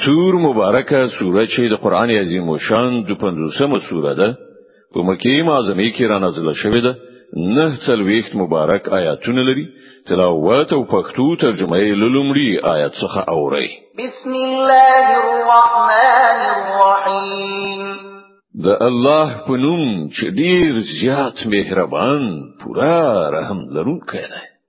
تور مبارکه سوره چې د قران عظیم او شان د 50مه سوره ده په مکه معظمه کې را نازله شوې ده نه څلويخت مبارک آیاتونه لري تلاوت او پښتو ترجمه یې لومړی آیات څخه اوري بسم الله الرحمن الرحیم د الله په نوم چې ډیر زیات مهربان پورا رحم لرونکی دی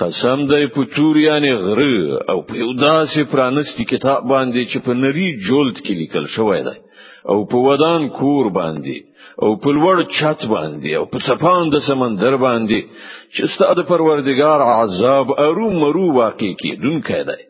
قسم دی په توریانې غره او په یو داسې پرانستی کتاب باندې چې په نری جلد کې لیکل شوی دی او په ودان کور باندې او په لوړ چت باندې او په سپان د سمندر باندې چې ستاسو پروردگار عذاب ارو مرو واقع کیدونکی دی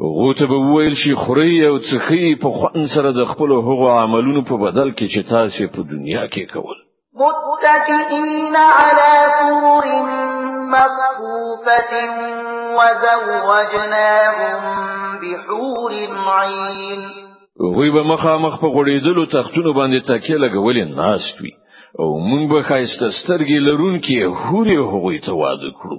هغه ته به ویل شي خوري او څخي په خوان سره د خپل هغو عملونو په بدل کې چې تاسو په دنیا کې کول متکئین علی سرور مصفوفه وزوجناهم بحور عین غوی به مخامخ په غړیدلو تختونو باندې تکیه لګولې ناست وي او مونږ به خایسته سترګې لرونکې هوري هغوی ته واده کړو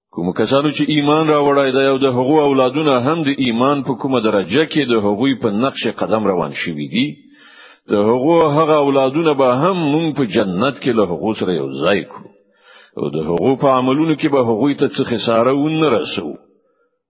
کوم کسانو چې ایمان راوړای دی او د هغو اولادونه هم د ایمان په کومه درجه کې د هغوی په نقش قدم روان شوي دي د هغو هغه اولادونه به هم مونږ په جنت کې له هغو سره یو ځای کړو او د هغو په عملونو کې به هغوی ته څه خساره ونه رسو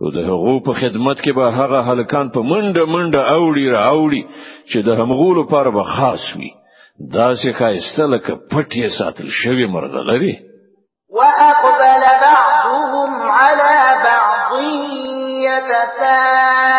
او د هغو په خدمت کې به هغه هلکان په منډه منډه اوړي را اوړي چې د همغو لپاره به خاص وي دا چې خایسته لکه پټي ساتل شوی مرغلري واقبل بعضهم على بعض يتساءلون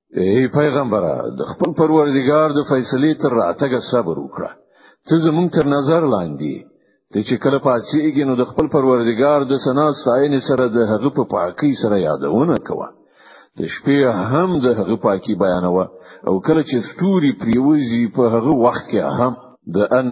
ای پیغمبره د خپل پروردګار د فیصلې تر راتګه صبر وکړه ته زمونږ تر نظر لاندې ته چې کله پاتېږي نو د خپل پروردګار د سنا ستاینې سره د هغه په پاکۍ سره یادونه کوه د شپې هم د هغه پاکي بیانوه او کله چې ستوري پریوزي په هغه وخت کې هم د ان